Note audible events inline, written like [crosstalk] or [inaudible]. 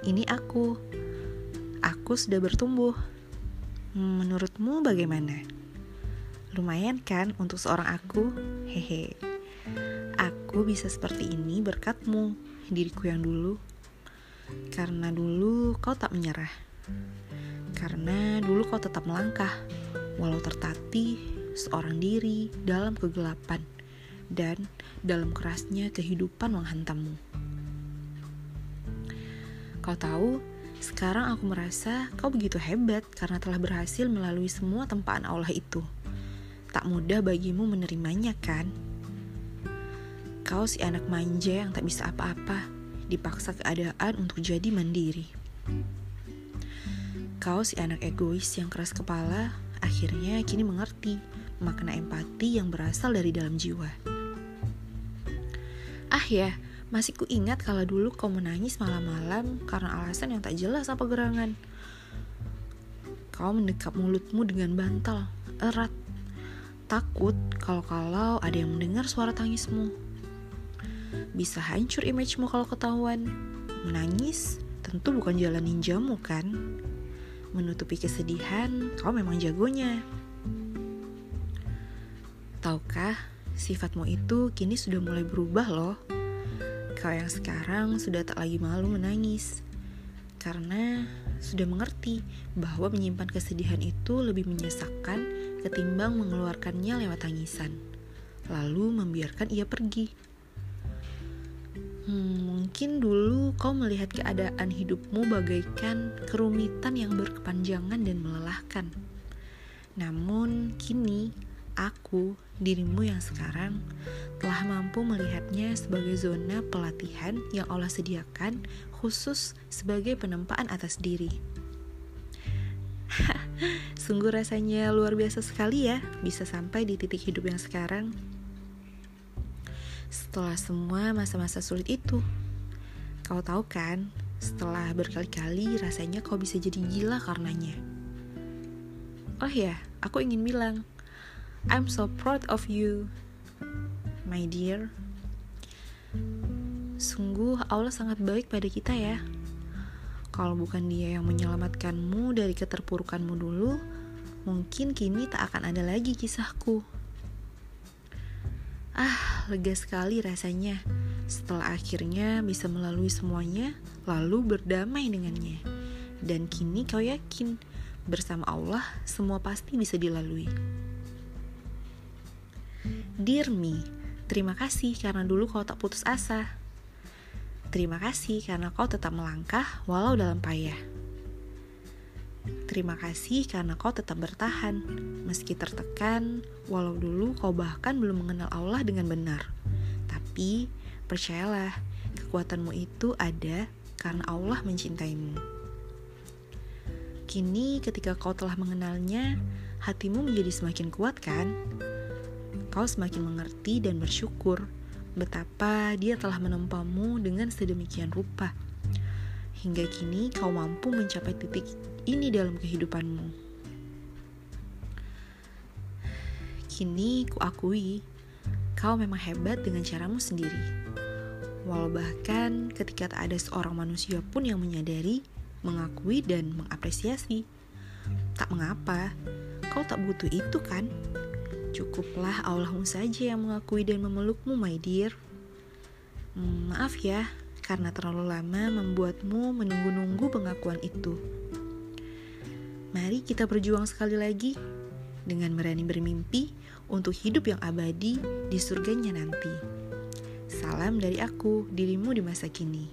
ini aku. Aku sudah bertumbuh. Menurutmu bagaimana? Lumayan kan untuk seorang aku? Hehe. Aku bisa seperti ini berkatmu, diriku yang dulu. Karena dulu kau tak menyerah. Karena dulu kau tetap melangkah, walau tertatih seorang diri dalam kegelapan dan dalam kerasnya kehidupan menghantammu. Kau tahu, sekarang aku merasa kau begitu hebat karena telah berhasil melalui semua tempaan Allah itu. Tak mudah bagimu menerimanya, kan? Kau si anak manja yang tak bisa apa-apa, dipaksa keadaan untuk jadi mandiri. Kau si anak egois yang keras kepala, akhirnya kini mengerti makna empati yang berasal dari dalam jiwa. Ah ya, masih ku ingat kalau dulu kau menangis malam-malam karena alasan yang tak jelas apa gerangan. Kau mendekap mulutmu dengan bantal, erat. Takut kalau-kalau ada yang mendengar suara tangismu. Bisa hancur image-mu kalau ketahuan. Menangis tentu bukan jalan ninjamu kan? Menutupi kesedihan, kau memang jagonya. Tahukah, sifatmu itu kini sudah mulai berubah loh. Kau yang sekarang sudah tak lagi malu menangis karena sudah mengerti bahwa menyimpan kesedihan itu lebih menyesakkan ketimbang mengeluarkannya lewat tangisan, lalu membiarkan ia pergi. Hmm, mungkin dulu kau melihat keadaan hidupmu bagaikan kerumitan yang berkepanjangan dan melelahkan. Namun kini aku, dirimu yang sekarang, telah mampu melihatnya sebagai zona pelatihan yang Allah sediakan khusus sebagai penempaan atas diri. [laughs] Sungguh rasanya luar biasa sekali ya bisa sampai di titik hidup yang sekarang. Setelah semua masa-masa sulit itu, kau tahu kan, setelah berkali-kali rasanya kau bisa jadi gila karenanya. Oh ya, aku ingin bilang, I'm so proud of you, my dear. Sungguh Allah sangat baik pada kita ya. Kalau bukan dia yang menyelamatkanmu dari keterpurukanmu dulu, mungkin kini tak akan ada lagi kisahku. Ah, lega sekali rasanya setelah akhirnya bisa melalui semuanya, lalu berdamai dengannya. Dan kini kau yakin, bersama Allah semua pasti bisa dilalui. Dear me, terima kasih karena dulu kau tak putus asa. Terima kasih karena kau tetap melangkah walau dalam payah. Terima kasih karena kau tetap bertahan, meski tertekan, walau dulu kau bahkan belum mengenal Allah dengan benar. Tapi, percayalah, kekuatanmu itu ada karena Allah mencintaimu. Kini ketika kau telah mengenalnya, hatimu menjadi semakin kuat kan? Kau semakin mengerti dan bersyukur betapa dia telah menempamu dengan sedemikian rupa. Hingga kini kau mampu mencapai titik ini dalam kehidupanmu. Kini ku akui, kau memang hebat dengan caramu sendiri. Walau bahkan ketika tak ada seorang manusia pun yang menyadari, mengakui dan mengapresiasi. Tak mengapa, kau tak butuh itu kan? Cukuplah Allahmu saja yang mengakui dan memelukmu, my dear. Hmm, maaf ya, karena terlalu lama membuatmu menunggu-nunggu pengakuan itu. Mari kita berjuang sekali lagi dengan berani bermimpi untuk hidup yang abadi di surganya nanti. Salam dari aku, dirimu di masa kini.